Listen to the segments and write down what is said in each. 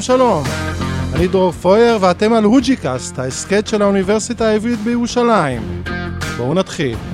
שלום שלום, אני דרור פויר ואתם על הוג'יקאסט, ההסכת של האוניברסיטה העברית בירושלים. בואו נתחיל.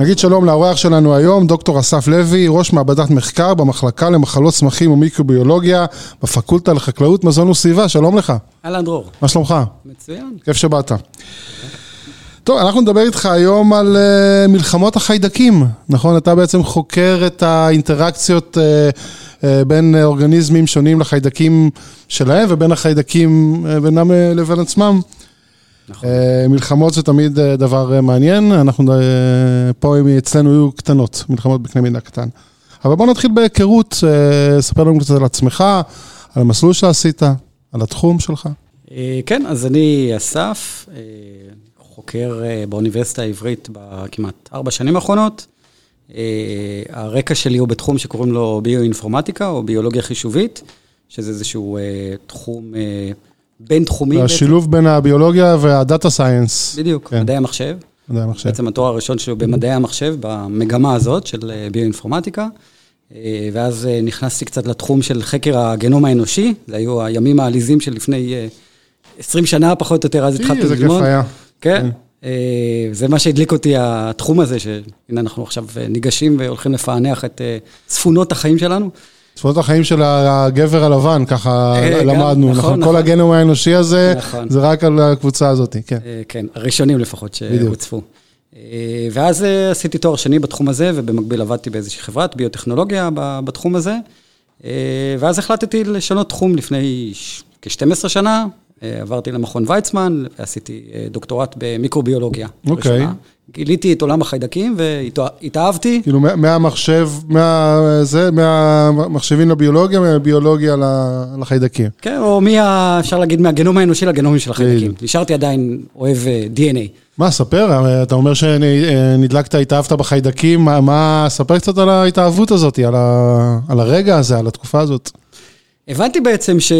נגיד שלום לאורח שלנו היום, דוקטור אסף לוי, ראש מעבדת מחקר במחלקה למחלות צמחים ומיקרוביולוגיה בפקולטה לחקלאות, מזון וסביבה, שלום לך. אהלן דרור. מה שלומך? מצוין. כיף שבאת. טוב, אנחנו נדבר איתך היום על uh, מלחמות החיידקים, נכון? אתה בעצם חוקר את האינטראקציות uh, uh, בין אורגניזמים שונים לחיידקים שלהם ובין החיידקים uh, בינם uh, לבין עצמם. נכון. מלחמות זה תמיד דבר מעניין, אנחנו פה אצלנו יהיו קטנות, מלחמות בקנה מידה קטן. אבל בוא נתחיל בהיכרות, ספר לנו קצת על עצמך, על המסלול שעשית, על התחום שלך. כן, אז אני אסף, חוקר באוניברסיטה העברית בכמעט ארבע שנים האחרונות. הרקע שלי הוא בתחום שקוראים לו ביואינפורמטיקה או ביולוגיה חישובית, שזה איזשהו תחום... בינתחומי. השילוב בין הביולוגיה והדאטה סיינס. בדיוק, כן. מדעי המחשב. מדעי המחשב. בעצם התואר הראשון שלו במדעי המחשב, במגמה הזאת של אה, ביואינפורמטיקה. אה, ואז אה, נכנסתי קצת לתחום של חקר הגנום האנושי, זה היו הימים העליזים של לפני 20 שנה, פחות או יותר, אז התחלתי ללמוד. איזה כיף היה. כן. זה מה שהדליק אותי, התחום הזה, שהנה אנחנו עכשיו ניגשים והולכים לפענח את צפונות החיים שלנו. צפונות החיים של הגבר הלבן, ככה אה, למדנו, נכון? נכון? כל נכון. הגנום האנושי הזה, נכון. זה רק על הקבוצה הזאת, כן. אה, כן, הראשונים לפחות שהוצפו. אה, ואז עשיתי תואר שני בתחום הזה, ובמקביל עבדתי באיזושהי חברת ביוטכנולוגיה בתחום הזה. ואז החלטתי לשנות תחום לפני כ-12 שנה, עברתי למכון ויצמן, ועשיתי דוקטורט במיקרוביולוגיה. אוקיי. Okay. גיליתי את עולם החיידקים והתאהבתי. כאילו מהמחשב, מה, זה, מהמחשבים לביולוגיה, מהביולוגיה לחיידקים. כן, או מי, אפשר להגיד, מהגנום האנושי לגנומים של החיידקים. נשארתי עדיין אוהב אה, DNA. מה, ספר, אתה אומר שנדלקת, התאהבת בחיידקים, מה, מה, ספר קצת על ההתאהבות הזאת, על, ה, על הרגע הזה, על התקופה הזאת. הבנתי בעצם ש...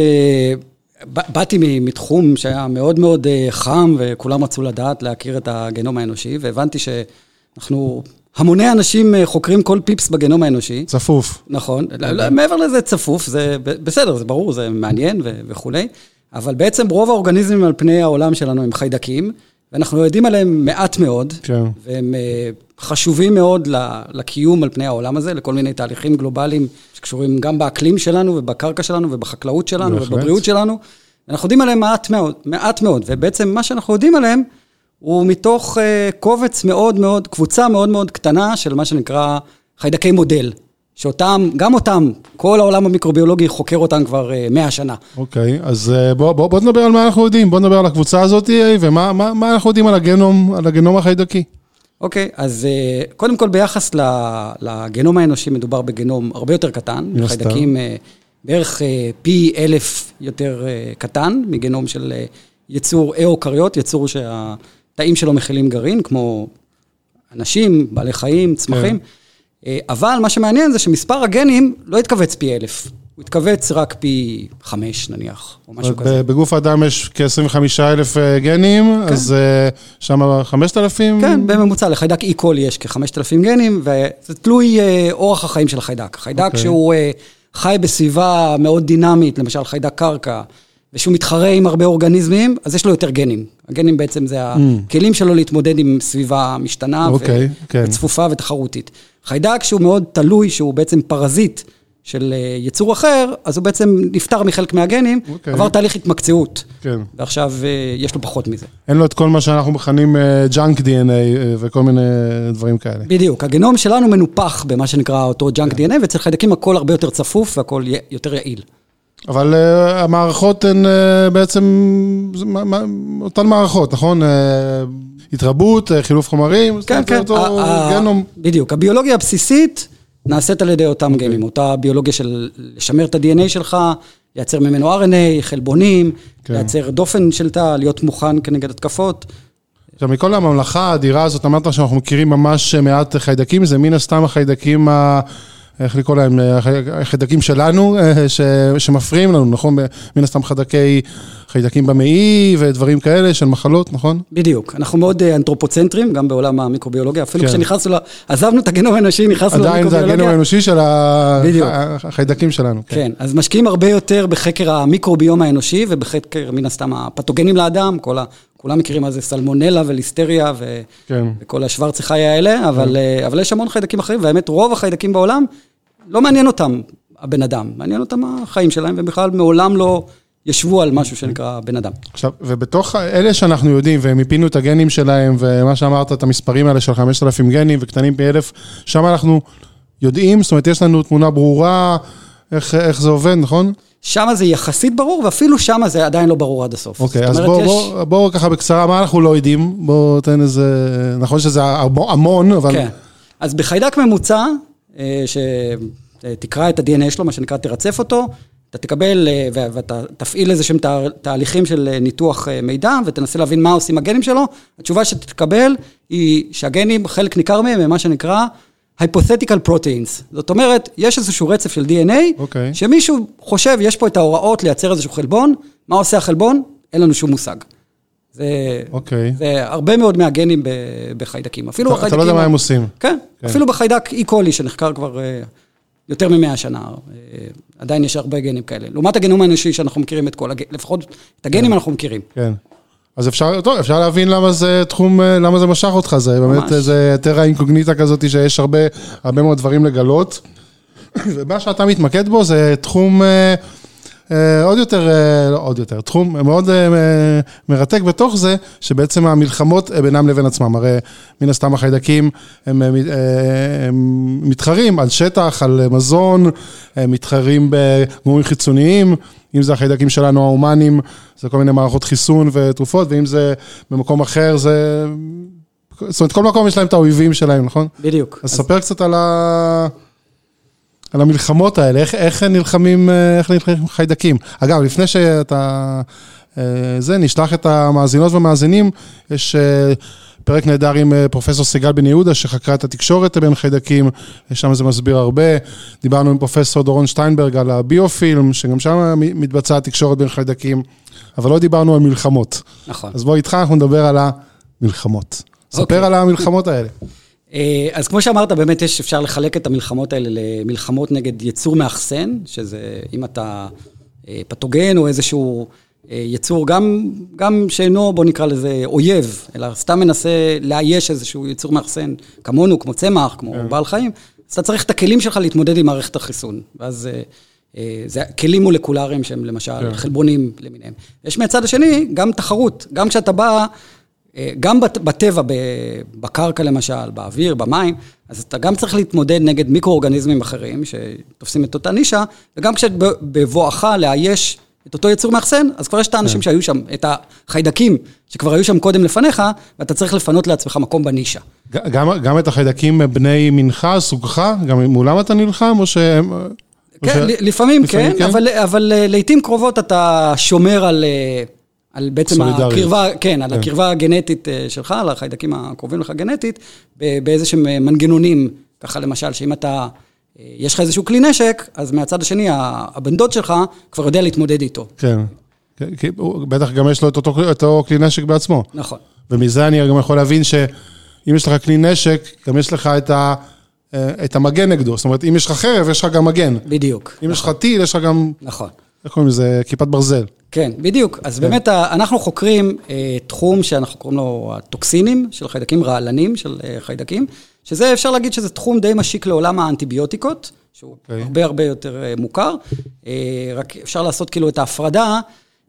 באתי מתחום שהיה מאוד מאוד אה, חם, וכולם רצו לדעת, להכיר את הגנום האנושי, והבנתי שאנחנו, המוני אנשים אה, חוקרים כל פיפס בגנום האנושי. צפוף. נכון, לא, לא, מעבר לזה צפוף, זה בסדר, זה ברור, זה מעניין וכולי, אבל בעצם רוב האורגניזמים על פני העולם שלנו הם חיידקים, ואנחנו יודעים עליהם מעט מאוד, כן. והם אה, חשובים מאוד לקיום על פני העולם הזה, לכל מיני תהליכים גלובליים שקשורים גם באקלים שלנו ובקרקע שלנו ובחקלאות שלנו בהחלט. ובבריאות שלנו. אנחנו יודעים עליהם מעט מאוד, מעט מאוד, ובעצם מה שאנחנו יודעים עליהם הוא מתוך uh, קובץ מאוד מאוד, קבוצה מאוד מאוד קטנה של מה שנקרא חיידקי מודל. שאותם, גם אותם, כל העולם המיקרוביולוגי חוקר אותם כבר uh, 100 שנה. אוקיי, okay, אז uh, בוא, בוא, בוא נדבר על מה אנחנו יודעים, בוא נדבר על הקבוצה הזאת ומה מה, מה אנחנו יודעים על הגנום, על הגנום החיידקי. אוקיי, okay, אז uh, קודם כל ביחס לגנום האנושי מדובר בגנום הרבה יותר קטן, חיידקים uh, בערך uh, פי אלף יותר uh, קטן מגנום של uh, יצור אאוקריות, יצור שהתאים שלו מכילים גרעין, כמו אנשים, בעלי חיים, צמחים. Yeah. כן. Uh, אבל מה שמעניין זה שמספר הגנים לא התכווץ פי אלף. הוא התכווץ רק פי חמש נניח, או משהו כזה. בגוף האדם יש כ-25 אלף אה, גנים, כן. אז אה, שם 5,000? כן, בממוצע, לחיידק E-קול יש כ-5,000 גנים, וזה תלוי אה, אורח החיים של החיידק. חיידק okay. אוקיי. שהוא חי בסביבה מאוד דינמית, למשל חיידק קרקע, ושהוא מתחרה עם הרבה אורגניזמים, אז יש לו יותר גנים. הגנים בעצם זה mm. הכלים שלו להתמודד עם סביבה משתנה okay, אוקיי, ו- כן. וצפופה ותחרותית. חיידק שהוא מאוד תלוי, שהוא בעצם פרזיט. של אה, יצור אחר, אז הוא בעצם נפטר מחלק מהגנים, okay. אוקיי. עבר תהליך התמקצעות. כן. ועכשיו אה, יש לו פחות מזה. אין לו את כל מה שאנחנו מכנים junk uh, DNA וכל מיני דברים כאלה. בדיוק, הגנום שלנו מנופח במה שנקרא אותו junk כן. DNA, ואצל חיידקים הכל הרבה יותר צפוף והכל יותר יעיל. אבל uh, המערכות הן uh, בעצם אותן מערכות, נכון? Uh, התרבות, uh, חילוף חומרים, כן, כן. אותו גנום. בדיוק, הביולוגיה הבסיסית... נעשית על ידי אותם okay. אוקיי. גנים, אותה ביולוגיה של לשמר את ה-DNA שלך, לייצר ממנו RNA, חלבונים, okay. כן. לייצר דופן של תא, להיות מוכן כנגד התקפות. עכשיו, מכל הממלכה האדירה הזאת, אמרת שאנחנו מכירים ממש מעט חיידקים, זה מן הסתם החיידקים איך לקרוא להם, החיידקים שלנו, ש, שמפריעים לנו, נכון? מן הסתם חיידקי, חיידקים במעי ודברים כאלה של מחלות, נכון? בדיוק. אנחנו מאוד אנתרופוצנטרים, גם בעולם המיקרוביולוגיה. אפילו כן. כשנכנסנו, עזבנו את הגנום האנושי, נכנסנו למיקרוביולוגיה. עדיין זה הגנום האנושי של החיידקים שלנו. כן. כן, אז משקיעים הרבה יותר בחקר המיקרוביום האנושי ובחקר, מן הסתם, הפתוגנים לאדם, כל ה... כולם מכירים מה זה סלמונלה וליסטריה ו... כן. וכל השוורצי חי האלה, אבל, כן. אה, אבל יש המון חיידקים אחרים, והאמת רוב החיידקים בעולם, לא מעניין אותם הבן אדם, מעניין אותם החיים שלהם, והם בכלל מעולם לא ישבו על משהו שנקרא בן אדם. עכשיו, ובתוך אלה שאנחנו יודעים, ומיפינו את הגנים שלהם, ומה שאמרת, את המספרים האלה של 5,000 גנים וקטנים פי אלף, שם אנחנו יודעים, זאת אומרת, יש לנו תמונה ברורה, איך, איך זה עובד, נכון? שם זה יחסית ברור, ואפילו שם זה עדיין לא ברור עד הסוף. אוקיי, אז בואו יש... בוא, בוא ככה בקצרה, מה אנחנו לא יודעים? בואו תן איזה... נכון שזה המון, אבל... כן. אז בחיידק ממוצע, שתקרא את ה-DNA שלו, מה שנקרא, תרצף אותו, אתה תקבל אה, ואתה תפעיל איזה שהם תהליכים של אה, ניתוח מידע ותנסה להבין מה עושים הגנים שלו, התשובה שתקבל היא שהגנים, חלק ניכר מהם הם מה שנקרא hypothetical proteins. זאת אומרת, יש איזשהו רצף של DNA, okay. אוקיי. שמישהו חושב, יש פה את ההוראות לייצר איזשהו חלבון, מה עושה החלבון? אין לנו שום מושג. זה, okay. אוקיי. זה הרבה מאוד מהגנים בחיידקים. אפילו אתה, בחיידקים... אתה לא יודע מה הם עושים. כן, כן. אפילו בחיידק אי קולי שנחקר כבר uh, יותר ממאה שנה, uh, עדיין יש הרבה גנים כאלה. לעומת הגנום האנושי שאנחנו מכירים את כל, הגנים, לפחות את הגנים כן. אנחנו מכירים. כן. אז אפשר, טוב, אפשר להבין למה זה תחום, אה, למה זה משך אותך, זה ממש. באמת איזה טרה אינקוגניטה כזאת שיש הרבה, הרבה מאוד דברים לגלות. ומה שאתה מתמקד בו זה תחום אה, אה, עוד יותר, אה, לא עוד יותר, תחום מאוד אה, מרתק בתוך זה, שבעצם המלחמות אה, בינם לבין עצמם, הרי מן הסתם החיידקים הם, הם, אה, הם מתחרים על שטח, על מזון, הם מתחרים בגורמים חיצוניים. אם זה החיידקים שלנו ההומנים, זה כל מיני מערכות חיסון ותרופות, ואם זה במקום אחר, זה... זאת אומרת, כל מקום יש להם את האויבים שלהם, נכון? בדיוק. אז ספר קצת על, ה... על המלחמות האלה, איך, איך נלחמים, איך נלחמים חיידקים. אגב, לפני שאתה... אה, זה, נשלח את המאזינות והמאזינים, יש אה, פרק נהדר עם אה, פרופסור סיגל בן יהודה, שחקרה את התקשורת בין חיידקים, שם זה מסביר הרבה. דיברנו עם פרופסור דורון שטיינברג על הביופילם, שגם שם מתבצעת תקשורת בין חיידקים, אבל לא דיברנו על מלחמות. נכון. אז בוא איתך, אנחנו נדבר על המלחמות. ספר אוקיי. על המלחמות האלה. אה, אז כמו שאמרת, באמת יש, אפשר לחלק את המלחמות האלה למלחמות נגד יצור מאחסן, שזה אם אתה אה, פתוגן או איזשהו... אה, יצור גם, גם שאינו, בוא נקרא לזה אויב, אלא סתם מנסה לאייש איזשהו יצור מאחסן, כמונו, כמו צמח, כמו כן. בעל חיים, אז אתה צריך את הכלים שלך להתמודד עם מערכת החיסון. ואז זה כלים מולקולריים שהם למשל כן. חלבונים למיניהם. יש מהצד השני גם תחרות, גם כשאתה בא, גם בטבע, בקרקע למשל, באוויר, במים, אז אתה גם צריך להתמודד נגד מיקרואורגניזמים אחרים שתופסים את אותה נישה, וגם כשבבואך לאייש את אותו יצור מאחסן, אז כבר יש את האנשים כן. שהיו שם, את החיידקים שכבר היו שם קודם לפניך, ואתה צריך לפנות לעצמך מקום בנישה. גם, גם את החיידקים בני מנך, סוגך, גם מולם אתה נלחם, או שהם... כן, ש... לפעמים כן, כן, אבל, אבל אה, לעיתים קרובות אתה שומר על, אה, על בעצם הקרבה, כן, על כן. הקרבה הגנטית אה, שלך, על החיידקים הקרובים לך גנטית, באיזה שהם מנגנונים, ככה למשל, שאם אתה... יש לך איזשהו כלי נשק, אז מהצד השני, הבן דוד שלך כבר יודע להתמודד איתו. כן. כן כי בטח גם יש לו את אותו, אותו כלי נשק בעצמו. נכון. ומזה אני גם יכול להבין שאם יש לך כלי נשק, גם יש לך את, ה, אה, את המגן נגדו. זאת אומרת, אם יש לך חרב, יש לך גם מגן. בדיוק. אם נכון. יש לך נכון. טיל, יש לך גם... נכון. איך קוראים לזה? כיפת ברזל. כן, בדיוק. אז כן. באמת, אנחנו חוקרים אה, תחום שאנחנו קוראים לו הטוקסינים של חיידקים, רעלנים של אה, חיידקים. שזה, אפשר להגיד שזה תחום די משיק לעולם האנטיביוטיקות, שהוא okay. אוקיי. הרבה הרבה יותר אה, מוכר. אה, רק אפשר לעשות כאילו את ההפרדה.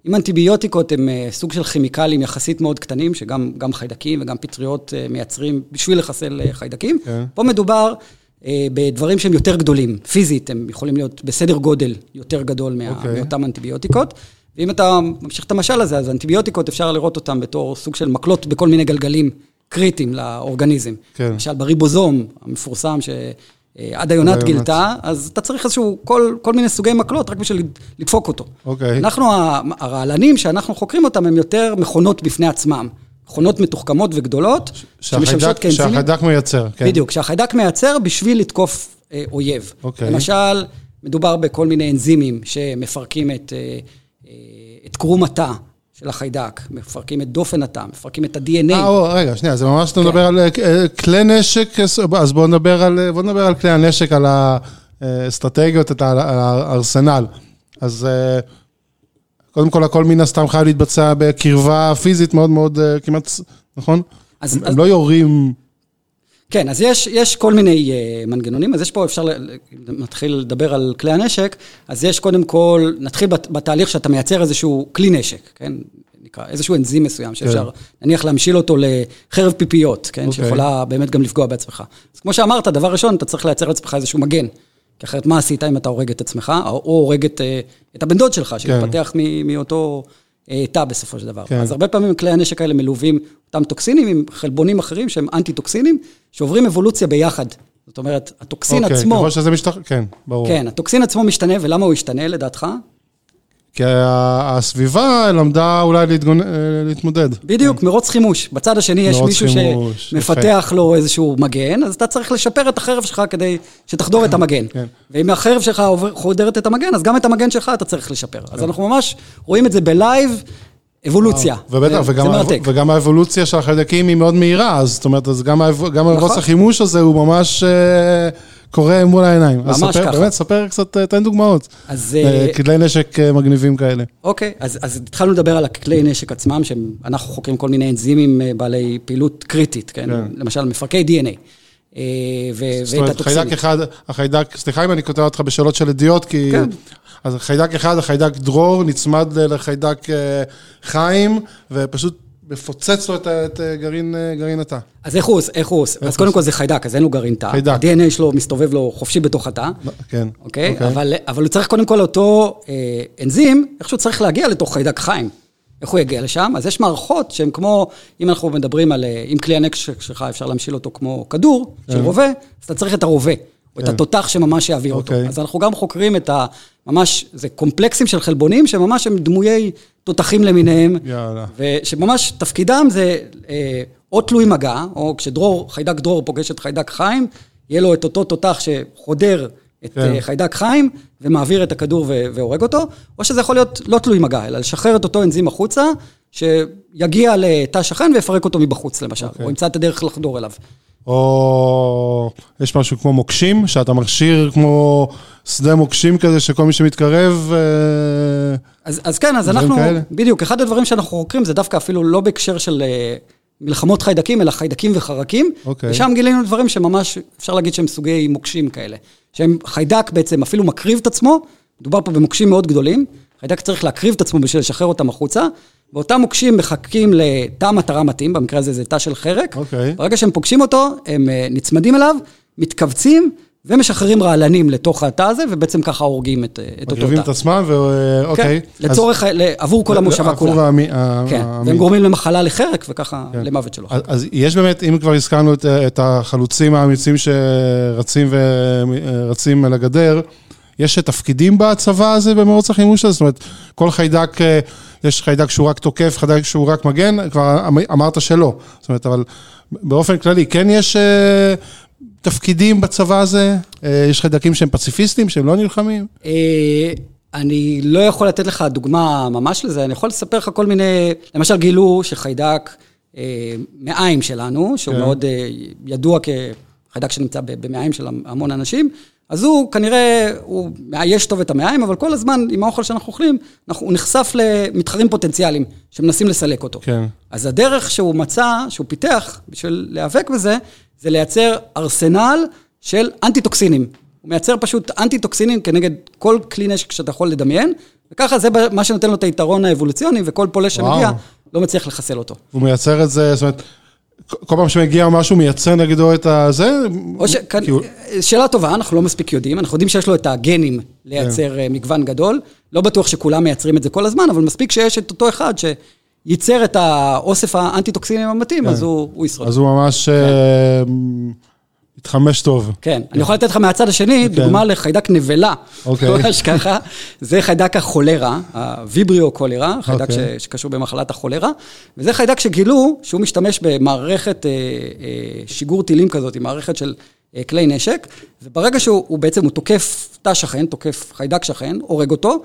אם אנטיביוטיקות הם אה, סוג של כימיקלים יחסית מאוד קטנים, שגם חיידקים וגם פטריות מייצרים בשביל לחסל חיידקים. Okay. כן. פה מדובר בדברים שהם יותר גדולים, פיזית, הם יכולים להיות בסדר גודל יותר גדול מה, okay. אוקיי. מאותם אנטיביוטיקות. ואם אתה ממשיך את המשל הזה, אז אנטיביוטיקות אפשר לראות אותם בתור סוג של מקלות בכל מיני גלגלים קריטיים לאורגניזם. כן. למשל בריבוזום המפורסם, שעד היונת גילתה, אז אתה צריך איזשהו, כל, כל מיני סוגי מקלות, רק בשביל לדפוק אותו. אוקיי. אנחנו, הרעלנים שאנחנו חוקרים אותם, הם יותר מכונות בפני עצמם. מכונות מתוחכמות וגדולות, שמשמשות כאנזימים. שהחיידק מייצר, כן. בדיוק, שהחיידק מייצר בשביל לתקוף אה, אויב. אוקיי. למשל, מדובר בכל מיני אנזימים שמפרקים את, אה, אה, את קרום התא של החיידק, מפרקים את דופן התא, מפרקים את ה-DNA. אה, רגע, שנייה, זה ממש, אתה כן. מדבר על אה, כלי נשק, אז בואו נדבר על, בוא נדבר על כלי הנשק, על האסטרטגיות, על הארסנל. אז אה, קודם כל, הכל מן הסתם חייב להתבצע בקרבה פיזית מאוד מאוד, אה, כמעט, נכון? אז- הם אז- הם לא יורים, כן, אז יש, יש כל מיני uh, מנגנונים, אז יש פה, אפשר, נתחיל לדבר על כלי הנשק, אז יש קודם כל, נתחיל בת, בתהליך שאתה מייצר איזשהו כלי נשק, כן? נקרא, איזשהו אנזים מסוים, שאפשר, נניח להמשיל אותו לחרב פיפיות, כן? אוקיי. שיכולה באמת גם לפגוע בעצמך. אז כמו שאמרת, דבר ראשון, אתה צריך לייצר לעצמך איזשהו מגן. כי אחרת מה עשית אם אתה הורג את עצמך, או או הורג את, אה, את הבן דוד שלך, שמתפתח מ- מאותו אה, תא בסופו של דבר. כן. אז הרבה פעמים כלי הנשק האלה מלווים אותם טוקסינים עם חלבונים אחרים שהם אנטי-טוקסינים, שעוברים אבולוציה ביחד. זאת אומרת, הטוקסין אוקיי, עצמו, ככל שזה משתחרר, כן, ברור. כן, הטוקסין עצמו משתנה, ולמה הוא ישתנה לדעתך? כי הסביבה למדה אולי להתגונ- אה, להתמודד. בדיוק, מרוץ חימוש. בצד השני יש מישהו חימוש, שמפתח לו איזשהו מגן, אז אתה צריך לשפר את החרב שלך כדי שתחדור את המגן. כן. ואם החרב שלך חודרת את המגן, אז גם את המגן שלך אתה צריך לשפר. אז אנחנו ממש רואים את זה בלייב, אבולוציה. ובטח, וגם. וגם האבולוציה של החיידקים היא מאוד מהירה, אז זאת אומרת, אז גם, גם מרוץ החימוש הזה הוא ממש אה, קורה מול העיניים. ממש ספר, ככה. באמת, ספר קצת, אה, תן דוגמאות. אז... אה, אה, כלי נשק מגניבים כאלה. אוקיי, אז, אז התחלנו לדבר על הכלי נשק עצמם, שאנחנו חוקרים כל מיני אנזימים בעלי פעילות קריטית, כן? כן. למשל, מפרקי DNA. זאת אומרת. חיידק אחד, החיידק, סליחה אם אני קוטע אותך בשאלות של ידיעות, כי... כן. אז חיידק אחד, החיידק דרור, נצמד לחיידק חיים, ופשוט מפוצץ לו את, את אה, גרעין, אה, גרעין התא. אז איך הוא עושה? איך הוא עושה? אז קודם כל זה חיידק, אז אין לו גרעין תא. חיידק. ה-DNA שלו מסתובב לו חופשי בתוך התא, כן. אוקיי? אבל, אבל הוא צריך קודם כל אותו אה, אנזים, איכשהו צריך להגיע לתוך חיידק חיים. איך הוא יגיע לשם? אז יש מערכות שהן כמו, אם אנחנו מדברים על, אה, אם כלי הנשק שלך אפשר להמשיל אותו כמו כדור של כן. רובה, אז אתה צריך את הרובה, או את. התותח שממש יעביר אותו. אוקיי. אז אנחנו גם חוקרים את ה... ממש, זה קומפלקסים של חלבונים שממש הם דמויי תותחים למיניהם. יאללה. ושממש תפקידם זה אה, או תלוי מגע, או כשדרור, חיידק דרור פוגש את חיידק חיים, יהיה לו את אותו תותח שחודר את כן. כן. חיידק חיים ומעביר את הכדור ו- והורג אותו, או שזה יכול להיות לא תלוי מגע, אלא לשחרר את אותו אנזים החוצה, שיגיע לתא שכן ויפרק אותו מבחוץ למשל, אוקיי. או ימצא את הדרך לחדור אליו. או יש משהו כמו מוקשים, שאתה מכשיר כמו שדה מוקשים כזה, שכל מי שמתקרב... אה, אז, אז כן, אז אנחנו, כאלה? בדיוק, אחד הדברים שאנחנו חוקרים זה דווקא אפילו לא בהקשר של אה, מלחמות חיידקים, אלא חיידקים וחרקים. אוקיי. ושם גילינו דברים שממש, אפשר להגיד שהם סוגי מוקשים כאלה. שהם חיידק בעצם אפילו מקריב את עצמו, מדובר פה במוקשים מאוד גדולים, חיידק צריך להקריב את עצמו בשביל לשחרר אותם החוצה, ואותם מוקשים מחכים לתא מטרה מתאים, במקרה הזה זה תא של חרק. אוקיי. ברגע שהם פוגשים אותו, הם אה, נצמדים אליו, מתכווצים ומשחררים רעלנים לתוך התא הזה, ובעצם ככה הורגים את, אה, את אותו תא. מקריבים את עצמם, ואוקיי. כן, לצורך, ה- ל- עבור כל המושבה עבור כולה. המי- ה- כן, המי- והם גורמים למחלה לחרק, וככה כן. למוות שלו. אז, אז יש באמת, אם כבר הזכרנו את, את החלוצים האמיצים שרצים ורצים על הגדר, יש תפקידים בצבא הזה במרוץ החימוש הזה? זאת אומרת, כל חיידק, אה, יש חיידק שהוא רק תוקף, חיידק שהוא רק מגן, כבר אמ- אמרת שלא. זאת אומרת, אבל באופן כללי, כן יש אה, תפקידים בצבא הזה? אה, יש חיידקים שהם פציפיסטים, שהם לא נלחמים? אה, אני לא יכול לתת לך דוגמה ממש לזה, אני יכול לספר לך כל מיני, למשל גילו שחיידק אה, מעיים שלנו, שהוא כן. מאוד אה, ידוע כחיידק שנמצא ב- במעיים של המון אנשים, אז הוא כנראה, הוא מאייש טוב את המעיים, אבל כל הזמן עם האוכל שאנחנו אוכלים, אנחנו, הוא נחשף למתחרים פוטנציאליים שמנסים לסלק אותו. כן. אז הדרך שהוא מצא, שהוא פיתח בשביל להיאבק בזה, זה לייצר ארסנל של אנטי-טוקסינים. הוא מייצר פשוט אנטי-טוקסינים כנגד כל כלי נשק שאתה יכול לדמיין, וככה זה מה שנותן לו את היתרון האבולוציוני, וכל פולש. שמגיע לא מצליח לחסל אותו. הוא מייצר את זה, זאת אומרת, כל פעם שמגיע משהו, מייצר נגדו את הזה? או ש... כי שאלה טובה, אנחנו לא מספיק יודעים, אנחנו יודעים שיש לו את הגנים לייצר כן. אה, מגוון גדול, לא בטוח שכולם מייצרים את זה כל הזמן, אבל מספיק שיש את אותו אחד שייצר את האוסף האנטי-טוקסינים המתאים, אז הוא הוא ישרוד. אז הוא ממש אה, התחמש טוב. כן, אני יכול לתת לך מהצד השני, כן. דוגמה לחיידק נבלה, אוקיי. ממש ככה, זה חיידק החולרה, הוויבריו קולרה, חיידק אוקיי. שקשור במחלת החולרה, וזה חיידק שגילו שהוא משתמש במערכת אה, אה, שיגור טילים כזאת, מערכת של אה, כלי נשק, וברגע שהוא הוא בעצם, הוא תוקף תא שכן, תוקף חיידק שכן, הורג אותו,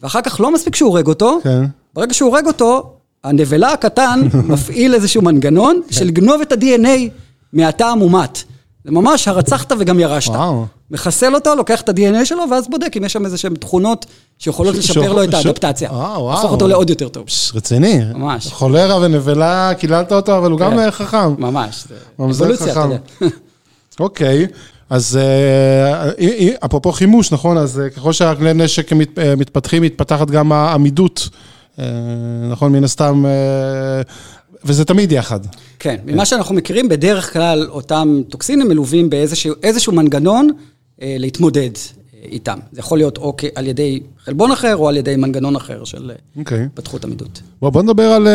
ואחר כך לא מספיק שהוא הורג אותו, כן. ברגע שהוא הורג אותו, הנבלה הקטן מפעיל איזשהו מנגנון של לגנוב את ה-DNA מהתא המומת. זה ממש הרצחת וגם ירשת. וואו. מחסל אותו, לוקח את ה-DNA שלו, ואז בודק אם יש שם איזה שהן תכונות שיכולות ש- לשפר ש- לו את ש- האדפטציה. אה, וואו. הופך אותו לעוד יותר טוב. פש, רציני. ממש. חולרה ונבלה, קיללת אותו, אבל הוא גם כן. אה, חכם. ממש. ממזר חכם. אוקיי, אז אה, אפרופו חימוש, נכון? אז ככל שהכלי נשק מת- מתפתחים, מתפתחת גם העמידות, נכון? מן הסתם, וזה תמיד יחד. כן, ממה שאנחנו מכירים, בדרך כלל אותם טוקסינים מלווים באיזשהו איזשהו מנגנון אה, להתמודד אה, איתם. זה יכול להיות או על ידי חלבון אחר, או על ידי מנגנון אחר של אה, אוקיי. התפתחות עמידות. בוא, בוא נדבר על, אה,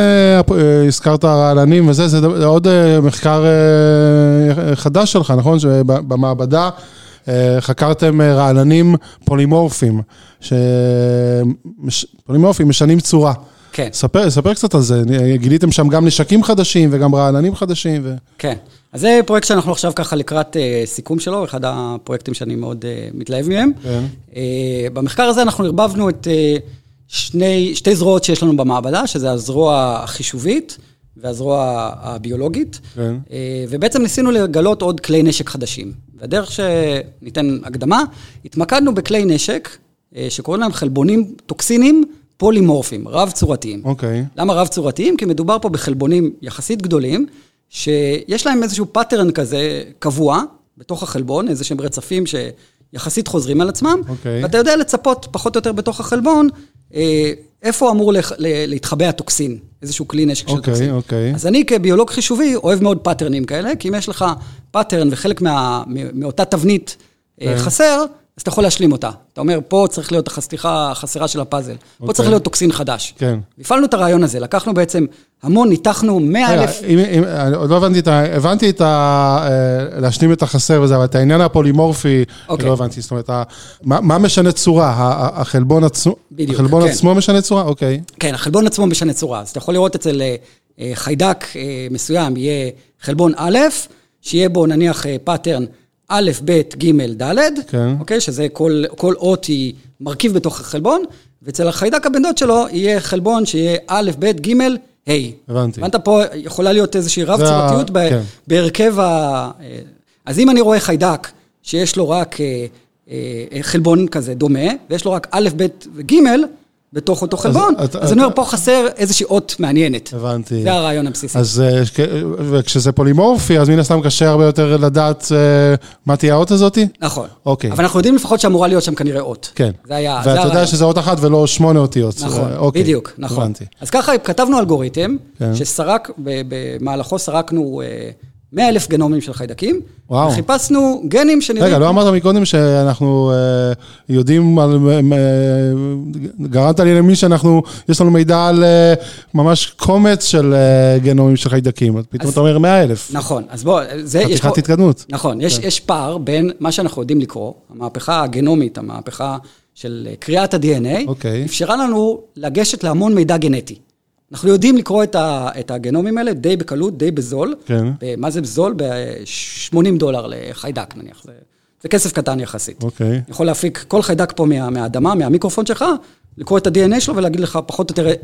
אה, הזכרת רעלנים וזה, זה ד- עוד אה, מחקר אה, חדש שלך, נכון? שבמעבדה חקרתם רעלנים פולימורפיים, ש... פולימורפיים משנים צורה. כן. ספר, ספר קצת על זה, גיליתם שם גם נשקים חדשים וגם רעלנים חדשים. ו... כן. אז זה פרויקט שאנחנו עכשיו ככה לקראת אה, סיכום שלו, אחד הפרויקטים שאני מאוד אה, מתלהב מהם. כן. אה, במחקר הזה אנחנו ערבבנו את אה, שני, שתי זרועות שיש לנו במעבדה, שזה הזרוע החישובית והזרוע הביולוגית. כן. אה, ובעצם ניסינו לגלות עוד כלי נשק חדשים. והדרך שניתן הקדמה, התמקדנו בכלי נשק אה, שקוראים להם חלבונים טוקסינים פולימורפיים, רב-צורתיים. אוקיי. למה רב-צורתיים? כי מדובר פה בחלבונים יחסית גדולים, שיש להם איזשהו pattern כזה קבוע בתוך החלבון, איזה שהם רצפים שיחסית חוזרים על עצמם, אוקיי. ואתה יודע לצפות פחות או יותר בתוך החלבון, אה, איפה אמור לח- ל- להתחבא הטוקסין, איזשהו כלי נשק של אוקיי, טוקסין. אוקיי. אז אני כביולוג חישובי אוהב מאוד patternים כאלה, כי אם יש לך pattern וחלק מה, מאותה תבנית אה, כן. חסר, אז אתה יכול להשלים אותה. אתה אומר, פה צריך להיות החתיכה החסרה של הפאזל, פה אוקיי. צריך להיות טוקסין חדש. כן. הפעלנו את הרעיון הזה, לקחנו בעצם המון, ניתחנו 100 רגע, אלף... עוד לא הבנתי את ה... הבנתי את ה... אה, להשלים את החסר וזה, אבל את העניין הפולימורפי, אוקיי. לא הבנתי. זאת אומרת, ה- מה, מה משנה צורה? החלבון, עצמו, בדיוק, החלבון כן. עצמו משנה צורה? אוקיי. כן, החלבון עצמו משנה צורה. אז אתה יכול לראות אצל אה, אה, חיידק מסוים, יהיה חלבון א', שיהיה בו נניח pattern א', ב', ג', ד', כן. אוקיי? שזה כל, כל אות היא מרכיב בתוך החלבון, ואצל החיידק הבן דוד שלו יהיה חלבון שיהיה א', ב', ג', ה'. הבנתי. הבנת פה, יכולה להיות איזושהי רב-צורתיות ה- כן. בהרכב ה... אז אם אני רואה חיידק שיש לו רק אה, אה, חלבון כזה דומה, ויש לו רק א', ב' וג' בתוך אותו חלבון, אז, אתה- אז אני אומר, פה חסר איזושהי אות מעניינת. הבנתי. זה הרעיון הבסיסי. אז אה, וכשזה פולימורפי, אז מן הסתם קשה הרבה יותר לדעת אה, מה תהיה האות הזאתי? נכון. אוקיי. אבל אנחנו יודעים לפחות שאמורה להיות שם כנראה אות. כן. זה היה, זה ואתה יודע הרעיון. שזה אות אחת ולא שמונה אותיות. נכון, אה, אוקיי. בדיוק, נכון. הבנתי. אז ככה כתבנו אלגוריתם, כן. שסרק, במהלכו סרקנו 100 אלף גנומים של חיידקים, וואו. וחיפשנו גנים שנראים... רגע, לא אמרת מקודם שאנחנו אה, יודעים על... אה, גרמת לי למי שאנחנו, יש לנו מידע על אה, ממש קומץ של אה, גנומים של חיידקים. אז פתאום אתה אומר 100 אלף. נכון, אז בוא, זה. חתיכת התקדמות. נכון, יש, יש פער בין מה שאנחנו יודעים לקרוא, המהפכה הגנומית, המהפכה של אה, קריאת ה-DNA, אוקיי. אפשרה לנו לגשת להמון מידע גנטי. אנחנו יודעים לקרוא את, ה, את הגנומים האלה די בקלות, די בזול. כן. מה זה בזול? ב-80 דולר לחיידק נניח. זה, זה כסף קטן יחסית. אוקיי. יכול להפיק כל חיידק פה מה, מהאדמה, מהמיקרופון שלך, לקרוא את ה-DNA שלו ולהגיד לך פחות או יותר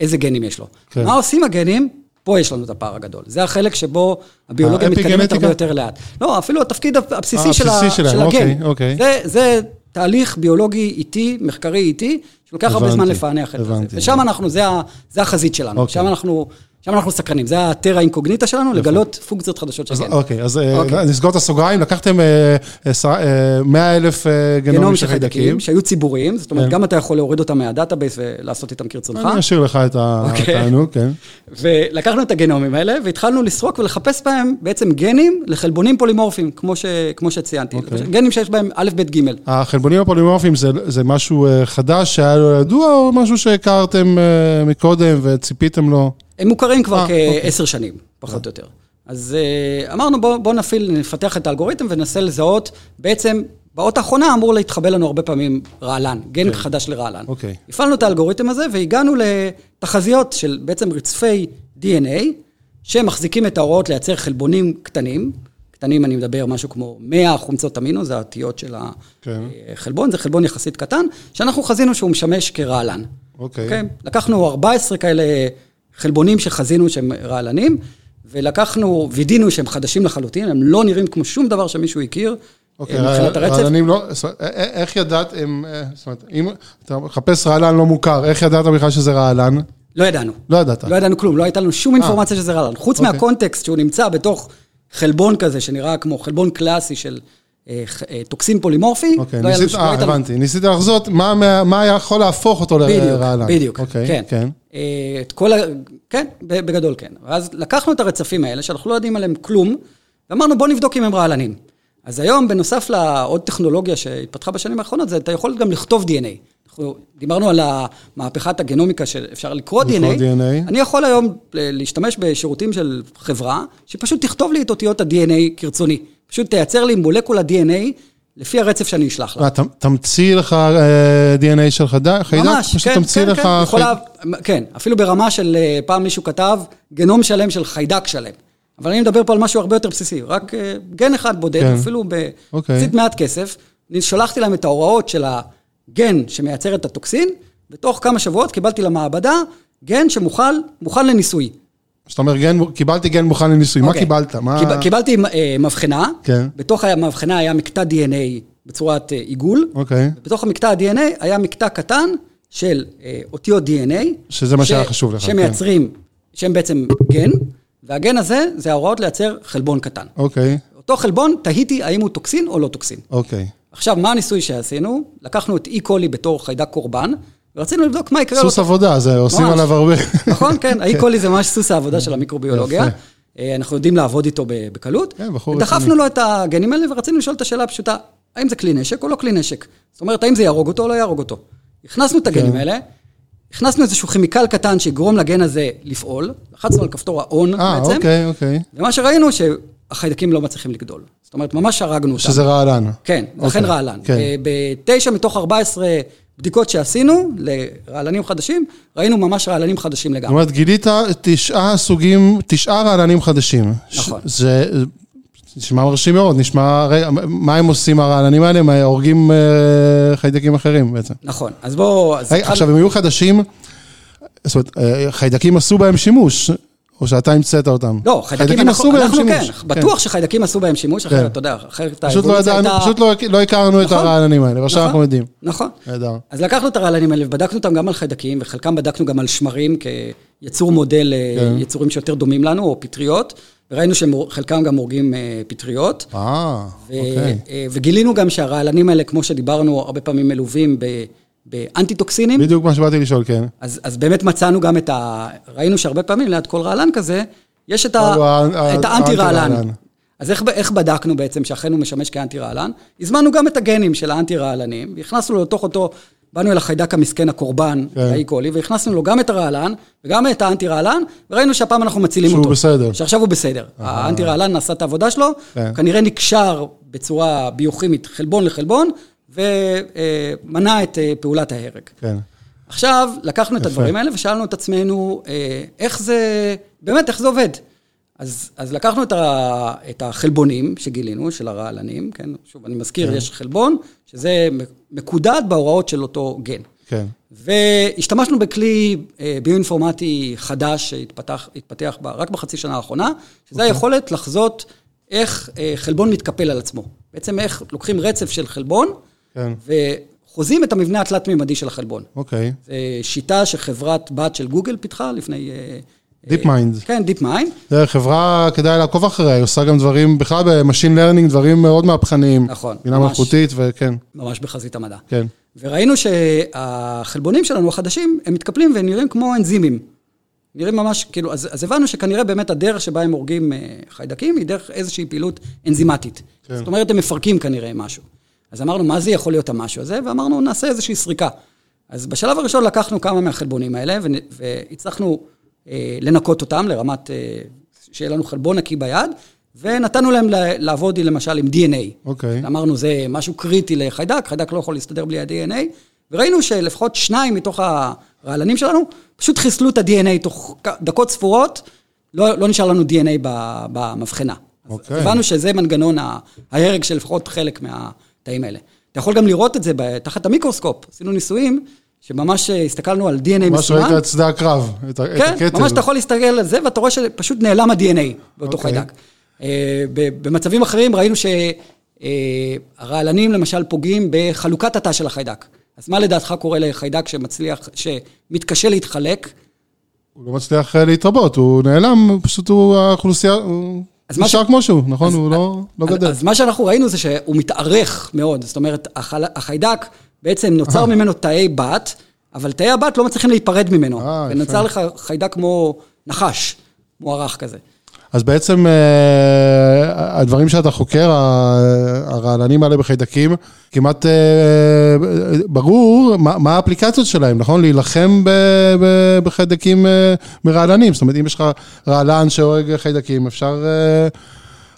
איזה גנים יש לו. כן. מה עושים הגנים? פה יש לנו את הפער הגדול. זה החלק שבו הביולוגיה מתקדמת? הרבה יותר לאט. לא, אפילו התפקיד הבסיסי אה, של, ה- של הגן. אוקיי, אוקיי. זה, זה תהליך ביולוגי איטי, מחקרי איטי, שלוקח הרבה זמן לפענח את זה. ושם אנחנו, זה, ה- זה החזית שלנו. אוקיי. שם אנחנו... שם אנחנו סקרנים, זה הטרה אינקוגניטה שלנו, לגלות פונקציות חדשות של גן. אוקיי, אז אה, אוקיי. נסגור את הסוגריים, לקחתם אה, עשר- אה, 100 אלף אה, גנומים של חיידקים. שהיו ציבוריים, זאת אומרת, כן. גם אתה יכול להוריד אותם מה database ולעשות איתם כרצונך. אני אשאיר לך את ה- אוקיי. התענוג, כן. ולקחנו את הגנומים האלה, והתחלנו לסרוק ולחפש בהם בעצם גנים לחלבונים פולימורפיים, כמו, שציינתי. אוקיי. גנים שיש בהם א', ב', ג'. החלבונים הפולימורפיים זה, משהו אה, חדש שהיה לא ידוע, או משהו שהכרתם אה, מקודם וציפיתם לו? הם מוכרים כבר אה, אוקיי. כעשר שנים, פחות או יותר. אז אה, אמרנו, בואו בוא נפעיל, נפתח את האלגוריתם וננסה לזהות, בעצם, באות האחרונה אמור להתחבא לנו הרבה פעמים רעלן, גן חדש לרעלן. אוקיי. הפעלנו את האלגוריתם הזה והגענו לתחזיות של בעצם רצפי DNA, שמחזיקים את ההוראות לייצר חלבונים קטנים, קטנים, אני מדבר משהו כמו 100 חומצות אמינו, זה האותיות של כן. החלבון, זה חלבון יחסית קטן, שאנחנו חזינו שהוא משמש כרעלן. אוקיי. אוקיי? לקחנו 14 כאלה חלבונים שחזינו שהם רעלנים, ולקחנו, וידאנו שהם חדשים לחלוטין, הם לא נראים כמו שום דבר שמישהו הכיר. אוקיי, אה, מבחינת הרצף. רעלנים לא, זאת אומרת, א- א- איך ידעתם, אה, זאת אומרת, אם אתה מחפש רעלן לא מוכר, איך ידעת בכלל שזה רעלן? לא ידענו. לא ידעת. לא ידענו כלום, לא הייתה לנו שום אינפורמציה שזה רעלן. חוץ אוקיי. מהקונטקסט שהוא נמצא בתוך חלבון כזה, שנראה כמו חלבון קלאסי של אה, אה, טוקסין פולימורפי. אוקיי, לא היה לנו ניסית, לא אה, הבנתי, ניסית לחזות מה מה- מה יכול להפוך אותו בדיוק, לרעלן. בדיוק, אוקיי, כן. כן. אה, את כל ה... כן, בגדול כן. ואז לקחנו את הרצפים האלה, שאנחנו לא יודעים עליהם כלום, ואמרנו, בוא נבדוק אם הם רעלנים. אז היום, בנוסף לעוד טכנולוגיה שהתפתחה בשנים האחרונות, זה אתה יכול גם לכתוב DNA. אנחנו דיברנו על המהפכת הגנומיקה שאפשר לקרוא לקרוא DNA. DNA. אני יכול היום להשתמש בשירותים של חברה, שפשוט תכתוב לי את אותיות ה-DNA כרצוני. פשוט תייצר לי מולקולה DNA לפי הרצף שאני אשלח לה. ת- תמציא לך אה, DNA של חיידק? ממש, כן, כן, לך... כן, יכולה, כן, אפילו ברמה של, אה, פעם מישהו כתב, גנום שלם של חיידק שלם. אבל אני מדבר פה על משהו הרבה יותר בסיסי, רק אה, גן אחד בודד, כן. אפילו אוקיי. בקצת מעט כסף. אני שלחתי להם את ההוראות של הגן שמייצר את הטוקסין, בתוך כמה שבועות קיבלתי למעבדה גן שמוכן מוכן לניסוי. זאת אומרת, גן- קיבלתי גן מוכן לניסוי, מה אוקיי. קיבלת? מה... קיב- קיבלתי אה, מבחנה, כן. בתוך המבחנה היה מקטע DNA בצורת אה, עיגול, אוקיי. בתוך המקטע ה-DNA היה מקטע קטן של אה, אותיות DNA. שזה מה שהיה חשוב לך, כן. שמייצרים, שהם בעצם גן, והגן הזה, זה ההוראות לייצר חלבון קטן. אוקיי, אותו חלבון, תהיתי האם הוא טוקסין או לא טוקסין. אוקיי. עכשיו, מה הניסוי שעשינו? לקחנו את E. coli בתור חיידק קורבן, ורצינו לבדוק מה יקרה סוס. עבודה, זה עושים ממש. עליו הרבה. נכון, כן, ה E. coli זה ממש סוס העבודה של המיקרוביולוגיה. אה, אנחנו יודעים לעבוד איתו בקלות. כן, בחור דחפנו. לו את הגנים האלה ורצינו לשאול את השאלה הפשוטה, האם זה כלי נשק או לא כלי נשק? זאת אומרת, האם זה יהרוג אותו או לא יהרוג אותו? הכנסנו את הגנים כן. האלה, הכנסנו איזשהו כימיקל קטן שיגרום לגן הזה לפעול, לחצנו על כפתור ה-on אה, בעצם, אוקיי, אוקיי. ומה שראינו שהחיידקים לא מצליחים לגדול. זאת אומרת, ממש הרגנו אותם. שזה רעלן. כן, אכן אוקיי, רעלן. כן. אה, בתשע מתוך 14 בדיקות שעשינו לרעלנים חדשים, ראינו ממש רעלנים חדשים זאת לגמרי. אומרת, גילית תשעה סוגים, תשעה רעלנים חדשים. נכון. ש- זה נשמע מרשים מאוד, נשמע, רגע, מה הם עושים הרעלנים האלה? הם הורגים אה, חיידקים אחרים בעצם. נכון, אז בואו... אז רגע, התחלנו- עכשיו, הם היו חדשים, זאת אומרת, אה, חיידקים עשו בהם שימוש, או שאתה המצאת אותם? לא, חיידקים אנחנו, עשו בהם אנחנו שימוש. כן, בטוח שחיידקים עשו בהם שימוש, כן. אחרת, אתה יודע, אחרת לא האבולוציה ידענו, הייתה- פשוט לא- לא הכרנו את נכון. הרעלנים האלה, ועכשיו נכון. אנחנו יודעים. נכון. נהדר. אז לקחנו את הרעלנים האלה ובדקנו אותם גם על חיידקים, וחלקם בדקנו גם על שמרים כיצור מודל כן. ליצורים שיותר דומים לנו, או פטריות, וראינו שחלקם גם הורגים אה, פטריות. אה, אוקיי. אה, וגילינו גם שהרעלנים האלה, כמו שדיברנו, הרבה פעמים מלווים ב- באנטי-טוקסינים. בדיוק מה שבאתי לשאול, כן. אז, אז באמת מצאנו גם את ה... ראינו שהרבה פעמים ליד כל רעלן כזה, יש את, ה... את האנטי-רעלן. אז איך, איך בדקנו בעצם שאכן הוא משמש כאנטי-רעלן? הזמנו גם את הגנים של האנטי-רעלנים, והכנסנו לתוך אותו, באנו אל החיידק המסכן הקורבן, כן. האי קולי, והכנסנו לו גם את הרעלן וגם את האנטי-רעלן, וראינו שהפעם אנחנו מצילים שהוא אותו. בסדר. שעכשיו הוא בסדר. האנטי-רעלן עשה את העבודה שלו, כן. כנראה נקשר בצורה ביוכימית חלבון לחלבון, ומנע את אה, פעולת ההרג. כן. עכשיו, לקחנו את יפה. הדברים האלה ושאלנו את עצמנו, אה, איך זה, באמת, איך זה עובד? אז, אז לקחנו את, ה, את החלבונים שגילינו, של הרעלנים, כן? שוב, אני מזכיר, כן. יש חלבון, שזה מקודד בהוראות של אותו גן. כן. והשתמשנו בכלי אה, ביואינפורמטי חדש שהתפתח התפתח ב, רק בחצי שנה האחרונה, שזה אוקיי. היכולת לחזות איך חלבון מתקפל על עצמו. בעצם איך לוקחים רצף של חלבון, כן. וחוזים את המבנה התלת-מימדי של החלבון. אוקיי. זו שיטה שחברת בת של גוגל פיתחה לפני... אה, Deep אה. כן, DeepMind. זה חברה, כדאי לעקוב אחריה, היא עושה גם דברים, בכלל ב machine learning, דברים מאוד מהפכניים. נכון, בינה. מלאכותית, וכן, ממש בחזית המדע. כן. וראינו שהחלבונים שלנו, החדשים, הם מתקפלים ונראים כמו אנזימים. נראים ממש, כאילו, אז, אז הבנו שכנראה באמת הדרך שבה הם הורגים אה, חיידקים היא דרך איזושהי פעילות אנזימטית. כן. זאת אומרת, הם מפרקים כנראה משהו. אז אמרנו, מה זה יכול להיות המשהו הזה? ואמרנו, נעשה איזושהי סריקה. אז בשלב הראשון לקחנו כמה מהחלבונים האלה, והצלחנו אה, לנקות אותם לרמת, אה, שיהיה לנו חלבון נקי ביד, ונתנו להם לעבוד למשל עם DNA. אוקיי. אמרנו, זה משהו קריטי לחיידק, חיידק לא יכול להסתדר בלי ה-DNA, וראינו שלפחות שניים מתוך הרעלנים שלנו פשוט חיסלו את ה-DNA תוך דקות ספורות, לא, לא נשאר לנו DNA במבחנה. אוקיי. אז הבנו שזה מנגנון ההרג של לפחות חלק מהתאים האלה. אתה יכול גם לראות את זה תחת המיקרוסקופ. עשינו ניסויים שממש אה, הסתכלנו על DNA ממש מסומן. ראית את שדה הקרב, את ה- את כן, הקטל. ממש אתה יכול להסתכל על זה, ואתה רואה שפשוט נעלם ה-DNA באותו אוקיי. חיידק. אה, במצבים אחרים ראינו שהרעלנים למשל פוגעים בחלוקת התא של החיידק. אז מה לדעתך קורה לחיידק שמצליח, שמתקשה להתחלק? הוא לא מצליח אה, להתרבות, הוא נעלם, פשוט הוא האוכלוסייה, הוא נשאר ש- כמו שהוא, נכון? הוא לא לא אז- גדל. אז מה שאנחנו ראינו זה שהוא מתארך מאוד. זאת אומרת, החיידק, בעצם נוצר ממנו תאי בת, אבל תאי הבת לא מצליחים להיפרד ממנו. אה. ונוצר לך חיידק כמו נחש, מוארך כזה. אז בעצם אה, הדברים שאתה חוקר, ה- הרעלנים האלה בחיידקים, כמעט אה, ברור מה מה האפליקציות שלהם, נכון? להילחם בחיידקים אה, מרעלנים. זאת אומרת, אם יש לך רעלן שהורג חיידקים, אפשר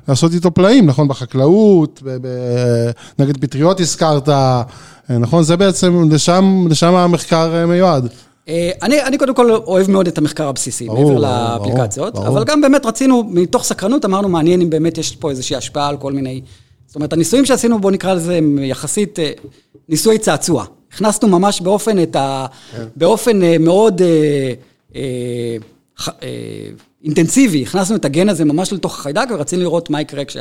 לעשות איתו פלאים, נכון? בחקלאות, ב- ב- נגד פטריות הזכרת, נכון? זה בעצם, לשם לשם המחקר מיועד. אה, אני, אני קודם כל אוהב מאוד את המחקר הבסיסי, ברור, מעבר ברור, לאפליקציות, ברור. אבל גם באמת רצינו, מתוך סקרנות אמרנו, מעניין אם באמת יש פה איזושהי השפעה על כל מיני... זאת אומרת, הניסויים שעשינו, בואו נקרא לזה הם יחסית אה, ניסויי צעצוע. הכנסנו ממש באופן את ה... כן. באופן אה, מאוד אה, אה, ח- אה, אינטנסיבי, הכנסנו את הגן הזה ממש לתוך החיידק, ורצינו לראות מה יקרה כן.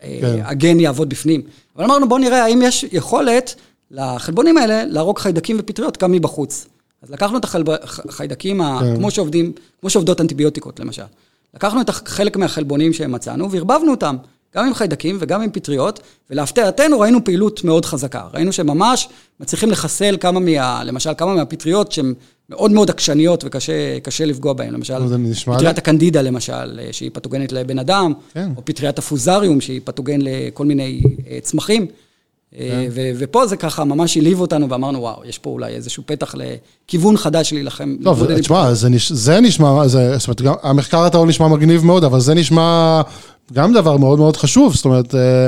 כשהגן יעבוד בפנים. אבל אמרנו, בואו נראה האם יש יכולת לחלבונים האלה להרוג חיידקים ופטריות גם מבחוץ. אז לקחנו את החיידקים, כן. כמו שעובדים, כמו שעובדות אנטיביוטיקות למשל. לקחנו את חלק מהחלבונים שמצאנו וערבבנו אותם, גם עם חיידקים וגם עם פטריות, ולהפתעתנו ראינו פעילות מאוד חזקה. ראינו שממש מצליחים לחסל כמה מה... למשל, כמה מהפטריות שהן מאוד מאוד עקשניות וקשה קשה לפגוע בהן. למשל, נשמע לי- פטריית הקנדידה למשל, שהיא פתוגנית לבן אדם, כן. או פטריית הפוזריום, שהיא פתוגן לכל מיני אה, צמחים. כן. אה, ו- ופה זה ככה ממש העליב אותנו, ואמרנו, וואו, יש פה אולי איזשהו פתח לכיוון חדש להילחם. טוב, עם- תשמע, זה, נש... זה נשמע, זה, זאת אומרת, גם, המחקר הטהור נשמע מגניב מאוד, אבל זה נשמע גם דבר מאוד מאוד חשוב, זאת אומרת, אה,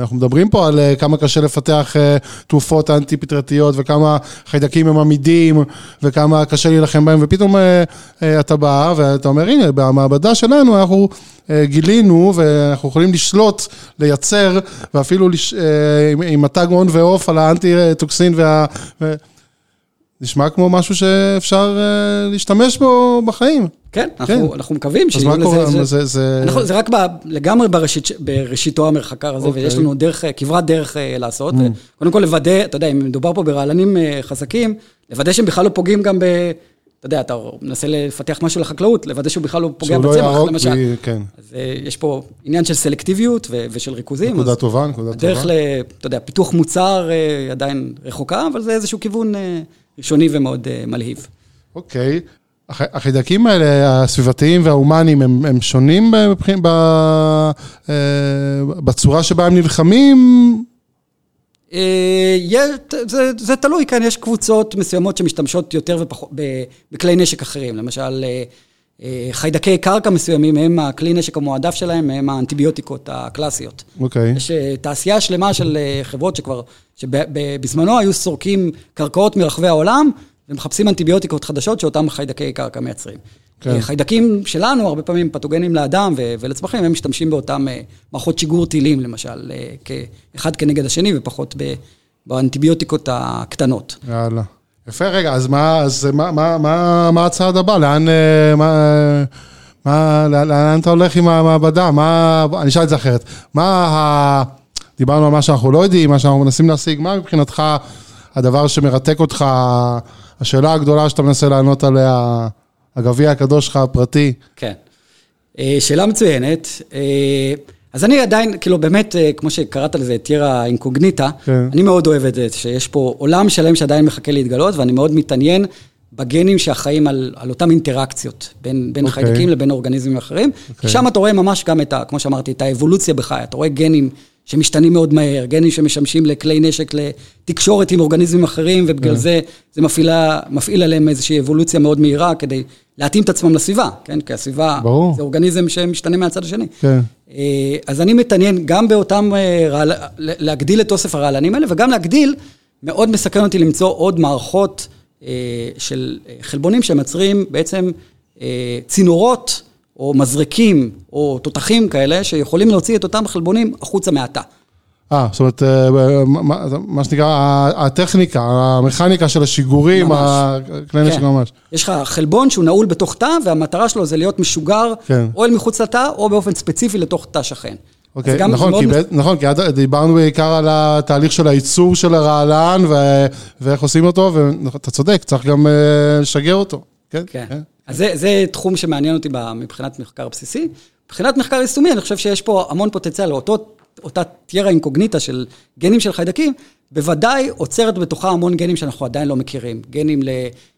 אנחנו מדברים פה על אה, כמה קשה לפתח אה, תרופות אנטי-פטרתיות, וכמה חיידקים הם עמידים, וכמה קשה להילחם בהם, ופתאום אה, אה, אתה בא ואתה אומר, הנה, במעבדה שלנו אנחנו אה, גילינו, ואנחנו יכולים לשלוט, לייצר, ואפילו לש... אה, עם, עם התג און ועוף על האנטי-טוקסין וה... נשמע כמו משהו שאפשר אה, להשתמש בו בחיים. כן, אנחנו, כן. אנחנו מקווים אז שיהיו מה קורה? זה, זה... אנחנו, זה רק ב, לגמרי בראשית, בראשיתו המרחקר הזה, אוקיי. ויש לנו דרך, אה, כברת דרך אה, לעשות. קודם כל לוודא, אתה יודע, אם מדובר פה ברעלנים אה, חזקים, לוודא שהם בכלל לא פוגעים גם ב... אתה יודע, אתה מנסה לפתח משהו לחקלאות, לוודא שהוא בכלל לא פוגע שהוא לא בצמח, יהרוג, למשל. בי- כן. אז אה, יש פה עניין של סלקטיביות ו- ושל ריכוזים. נקודה אז טובה, נקודה הדרך טובה. ל... אתה יודע, פיתוח מוצר אה, עדיין רחוקה, אבל זה איזשהו כיוון אה, ראשוני ומאוד אה, מלהיב. אוקיי. הח- החיידקים האלה, הסביבתיים וההומניים, הם, הם שונים בבחין, ב, אה, בצורה שבה הם נלחמים? אה, יש- זה, זה תלוי, כן, יש קבוצות מסוימות שמשתמשות יותר ופחות בכלי נשק אחרים. למשל, אה, חיידקי קרקע מסוימים הם הכלי נשק המועדף שלהם, הם האנטיביוטיקות הקלאסיות. אוקיי. יש אה, תעשייה שלמה של חברות שכבר, שבזמנו היו סורקים קרקעות מרחבי העולם, ומחפשים אנטיביוטיקות חדשות שאותם חיידקי קרקע מייצרים. כן. חיידקים שלנו, הרבה פעמים פתוגנים לאדם ו- ולצמחים, הם משתמשים באותם אה, מערכות שיגור טילים, למשל, אה, כאחד כנגד השני, ופחות ב- באנטיביוטיקות הקטנות. יאללה. יפה, רגע, אז מה, אז מה, מה, מה, מה הצעד הבא? לאן, אה, מה, מה, לאן אתה הולך עם המעבדה? מה, אני אשאל את זה אחרת. מה ה... דיברנו על מה שאנחנו לא יודעים, מה שאנחנו מנסים להשיג, מה מבחינתך הדבר שמרתק אותך, השאלה הגדולה שאתה מנסה לענות עליה, הגביע הקדוש שלך הפרטי? כן. אה, שאלה מצוינת. אה, אז אני עדיין, כאילו באמת, אה, כמו שקראת לזה, טיירה אינקוגניטה, כן. אני מאוד אוהב את זה, שיש פה עולם שלם שעדיין מחכה להתגלות, ואני מאוד מתעניין בגנים שאחראים על, על אותן אינטראקציות בין, בין אוקיי. חיידקים לבין אורגניזמים אחרים. כי שם אתה רואה ממש גם את ה... כמו שאמרתי, את האבולוציה בחי. אתה רואה גנים שמשתנים מאוד מהר, גנים שמשמשים לכלי נשק לתקשורת עם אורגניזמים אחרים, ובגלל כן. זה זה מפעילה, מפעיל עליהם איזושהי אבולוציה מאוד מהירה כדי להתאים את עצמם לסביבה, כן? כי הסביבה ברור. זה אורגניזם שמשתנה מהצד השני. כן. אה, אז אני מתעניין גם באותם, אה, רעל... להגדיל את אוסף הרעלנים האלה, וגם להגדיל, מאוד מסקרן אותי למצוא עוד מערכות אה, של אה, חלבונים שמייצרים בעצם אה, צינורות או מזרקים, או תותחים כאלה, שיכולים להוציא את אותם חלבונים החוצה מהתא. אה, זאת אומרת, אה, מה, מה שנקרא, הטכניקה, המכניקה של השיגורים, הכלי נשק כן. ממש. יש לך חלבון שהוא נעול בתוך תא, והמטרה שלו זה להיות משוגר, כן. או אל מחוץ לתא, או באופן ספציפי לתוך תא שכן. אוקיי, נכון, מאוד... כי. נכון, כי דיברנו בעיקר על התהליך של הייצור של הרעלן, ו... ואיך עושים אותו, ואתה צודק, צריך גם אה, לשגר אותו. כן, כן. כן. אז זה, זה תחום שמעניין אותי מבחינת מחקר בסיסי. מבחינת מחקר יישומי, אני חושב שיש פה המון פוטנציאל, אותו, אותה טיירה אינקוגניטה של גנים של חיידקים, בוודאי עוצרת בתוכה המון גנים שאנחנו עדיין לא מכירים. גנים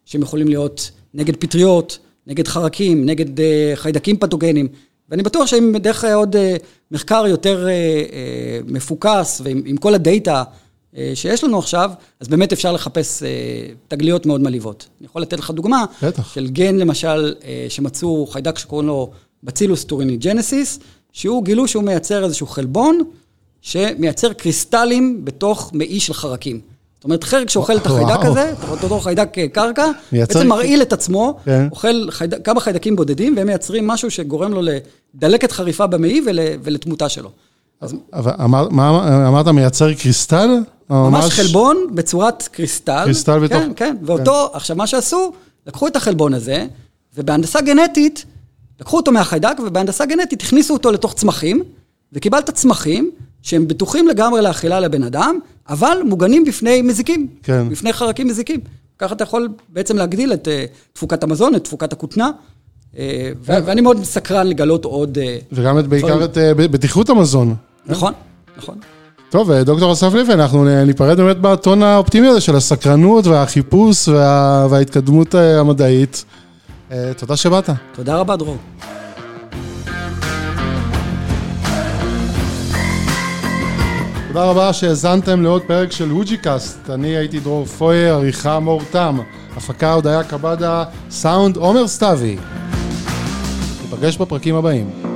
שהם יכולים להיות נגד פטריות, נגד חרקים, נגד אה, חיידקים פתוגנים. ואני בטוח שאם דרך עוד אה, מחקר יותר מפוקס ועם כל הדאטה אה, שיש לנו עכשיו, אז באמת אפשר לחפש אה, תגליות מאוד מלאיבות. אני יכול לתת לך דוגמה, בטח. של גן למשל, אה, שמצאו חיידק שקוראים לו בצילוס טוריני ג'נסיס, שהוא גילו שהוא מייצר איזשהו חלבון, שמייצר קריסטלים בתוך מעי של חרקים. זאת אומרת, חרק שאוכל את החיידק הזה, אותו חיידק קרקע, בעצם מרעיל את עצמו, כן. אוכל כמה חיידקים בודדים, והם מייצרים משהו שגורם לו לדלקת חריפה במעי ולתמותה שלו. אבל אמרת מייצר קריסטל? ממש חלבון בצורת קריסטל. קריסטל בתוך... כן, כן. ואותו, כן. עכשיו מה שעשו, לקחו את החלבון הזה, ובהנדסה גנטית, לקחו אותו מהחיידק, ובהנדסה גנטית הכניסו אותו לתוך צמחים, וקיבלת צמחים שהם בטוחים לגמרי לאכילה לבן אדם, אבל מוגנים בפני מזיקים. כן. בפני חרקים מזיקים. ככה אתה יכול בעצם להגדיל את uh, תפוקת המזון, את תפוקת הכותנה. Uh, ואני מאוד סקרן לגלות עוד... וגם את, בעיקר את בטיחות המזון. נכון, נכון. טוב, דוקטור אסף ליבי, אנחנו ניפרד באמת בטון האופטימי הזה של הסקרנות והחיפוש וה... וההתקדמות אה, המדעית. אה, תודה שבאת. תודה רבה, דרור. תודה רבה שהאזנתם לעוד פרק של הוג'י-קאסט. אני הייתי דרור פויר, עריכה מור תם, הפקה הודיה קבדה, סאונד עומר סתיוי. ניפגש בפרקים הבאים.